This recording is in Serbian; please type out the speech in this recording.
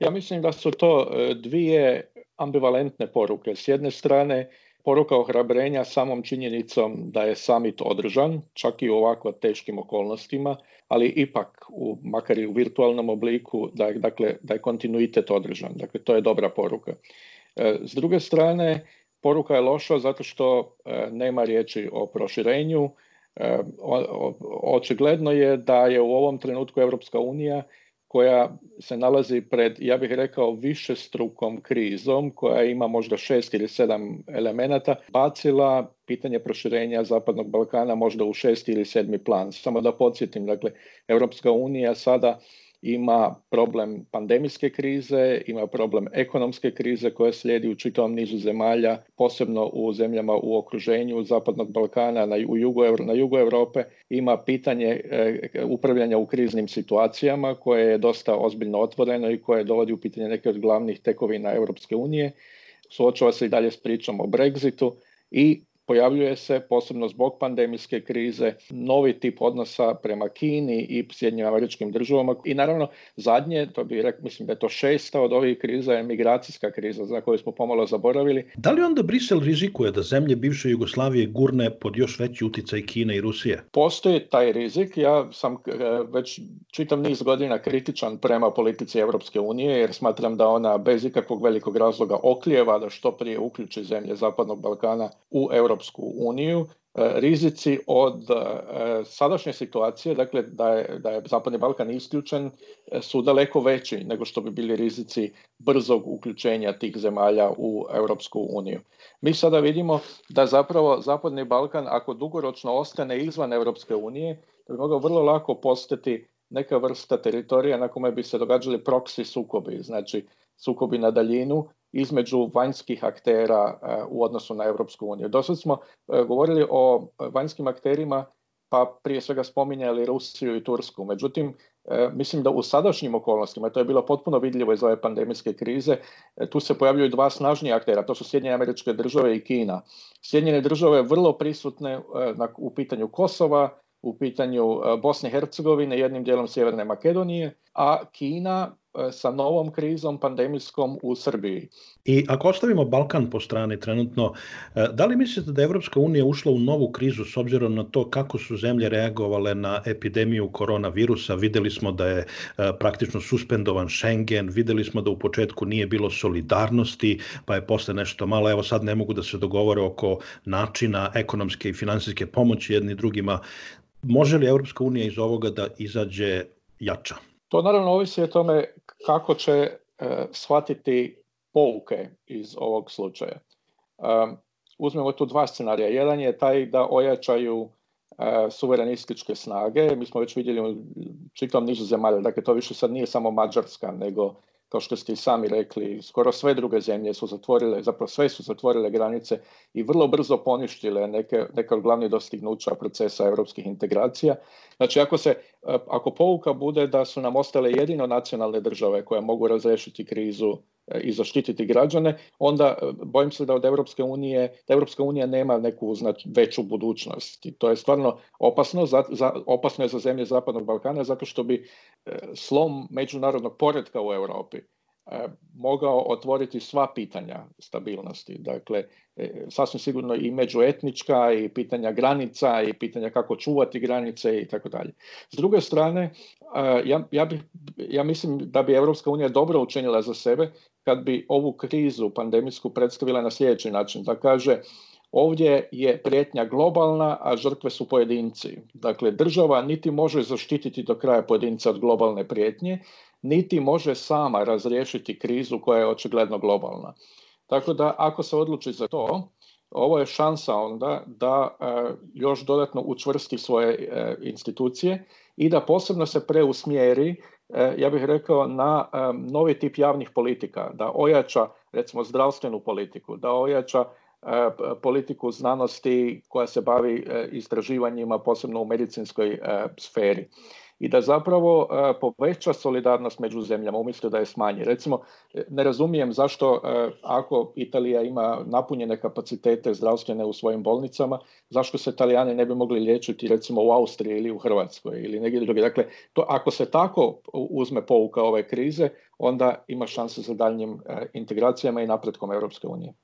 Ja mislim da su to e, dvije ambivalentne poruke. S jedne strane, poruka ohrabrenja samom činjenicom da je summit održan, čak i u ovako teškim okolnostima, ali ipak, u, makar i u virtualnom obliku, da je, dakle, da je kontinuitet održan. Dakle, to je dobra poruka. E, s druge strane, poruka je loša zato što e, nema riječi o proširenju. Očigledno je da je u ovom trenutku Europska unija koja se nalazi pred, ja bih rekao, više strukom krizom, koja ima možda šest ili sedam elemenata, bacila pitanje proširenja Zapadnog Balkana možda u šesti ili sedmi plan. Samo da podsjetim, dakle, Europska unija sada ima problem pandemijske krize, ima problem ekonomske krize koja slijedi u čitavom nizu zemalja, posebno u zemljama u okruženju Zapadnog Balkana, na, u jugu, na jugu Europe, ima pitanje eh, upravljanja u kriznim situacijama koje je dosta ozbiljno otvoreno i koje dovodi u pitanje neke od glavnih tekovina Europske unije. Suočava se i dalje s pričom o Brexitu i Pojavljuje se posebno zbog pandemijske krize novi tip odnosa prema Kini i sjednjim američkim državama i naravno zadnje, to bi rekao, mislim da je to šesta od ovih kriza je migracijska kriza za koju smo pomalo zaboravili. Da li onda Brisel rizikuje da zemlje bivše Jugoslavije gurne pod još veći uticaj Kine i Rusije? Postoji taj rizik. Ja sam e, već čitav niz godina kritičan prema politici Europske unije jer smatram da ona bez ikakvog velikog razloga oklijeva da što prije uključi zemlje Zapadnog Balkana u Europsku Europsku uniju, e, rizici od e, sadašnje situacije, dakle da je, da je Zapadni Balkan isključen, e, su daleko veći nego što bi bili rizici brzog uključenja tih zemalja u Europsku uniju. Mi sada vidimo da zapravo Zapadni Balkan, ako dugoročno ostane izvan Europske unije, bi mogao vrlo lako postati neka vrsta teritorija na kome bi se događali proksi sukobi, znači sukobi na daljinu između vanjskih aktera e, u odnosu na Europsku uniju. Dosad smo e, govorili o vanjskim akterima, pa prije svega spominjali Rusiju i Tursku. Međutim, e, mislim da u sadašnjim okolnostima, to je bilo potpuno vidljivo iz ove pandemijske krize, tu se pojavljuju dva snažnija aktera, to su Sjedinjene američke države i Kina. Sjedinjene države vrlo prisutne u pitanju Kosova, u pitanju Bosne i Hercegovine, jednim dijelom Sjeverne Makedonije, a Kina E, sa novom krizom pandemijskom u Srbiji. I ako ostavimo Balkan po strani trenutno, e, da li mislite da je Evropska unija ušla u novu krizu s obzirom na to kako su zemlje reagovale na epidemiju koronavirusa? Videli smo da je e, praktično suspendovan Schengen, videli smo da u početku nije bilo solidarnosti, pa je posle nešto malo, evo sad ne mogu da se dogovore oko načina ekonomske i finansijske pomoći jedni drugima. Može li Evropska unija iz ovoga da izađe jača? To naravno ovisi o tome kako će e, shvatiti pouke iz ovog slučaja. E, uzmemo tu dva scenarija. Jedan je taj da ojačaju e, suverenističke snage. Mi smo već vidjeli u čitom nizu zemalja, dakle to više sad nije samo Mađarska, nego kao što ste i sami rekli, skoro sve druge zemlje su zatvorile, zapravo sve su zatvorile granice i vrlo brzo poništile neke, neke od glavnih dostignuća procesa europskih integracija. Znači, ako, se, ako pouka bude da su nam ostale jedino nacionalne države koje mogu razrešiti krizu E, i zaštititi građane, onda e, bojim se da od Europske unije, da Europska unija nema neku znač, veću budućnost. I to je stvarno opasno, za, za, opasno je za zemlje Zapadnog Balkana zato što bi e, slom međunarodnog poredka u Europi mogao otvoriti sva pitanja stabilnosti. Dakle, sasvim sigurno i međuetnička i pitanja granica i pitanja kako čuvati granice i tako dalje. S druge strane, ja, ja bih ja mislim da bi Europska unija dobro učinila za sebe kad bi ovu krizu pandemijsku predstavila na sljedeći način. Da kaže, ovdje je prijetnja globalna, a žrtve su pojedinci. Dakle, država niti može zaštititi do kraja pojedinca od globalne prijetnje, niti može sama razriješiti krizu koja je očigledno globalna. Tako da, ako se odluči za to, ovo je šansa onda da e, još dodatno učvrsti svoje e, institucije i da posebno se preusmjeri, e, ja bih rekao, na novi tip javnih politika, da ojača recimo zdravstvenu politiku, da ojača politiku znanosti koja se bavi istraživanjima posebno u medicinskoj sferi i da zapravo e, poveća solidarnost među zemljama umjesto da je smanji. Recimo, e, ne razumijem zašto e, ako Italija ima napunjene kapacitete zdravstvene u svojim bolnicama, zašto se Italijani ne bi mogli liječiti recimo u Austriji ili u Hrvatskoj ili negdje drugdje. Dakle, to, ako se tako uzme pouka ove krize, onda ima šanse za daljnjim integracijama i napretkom Europske unije.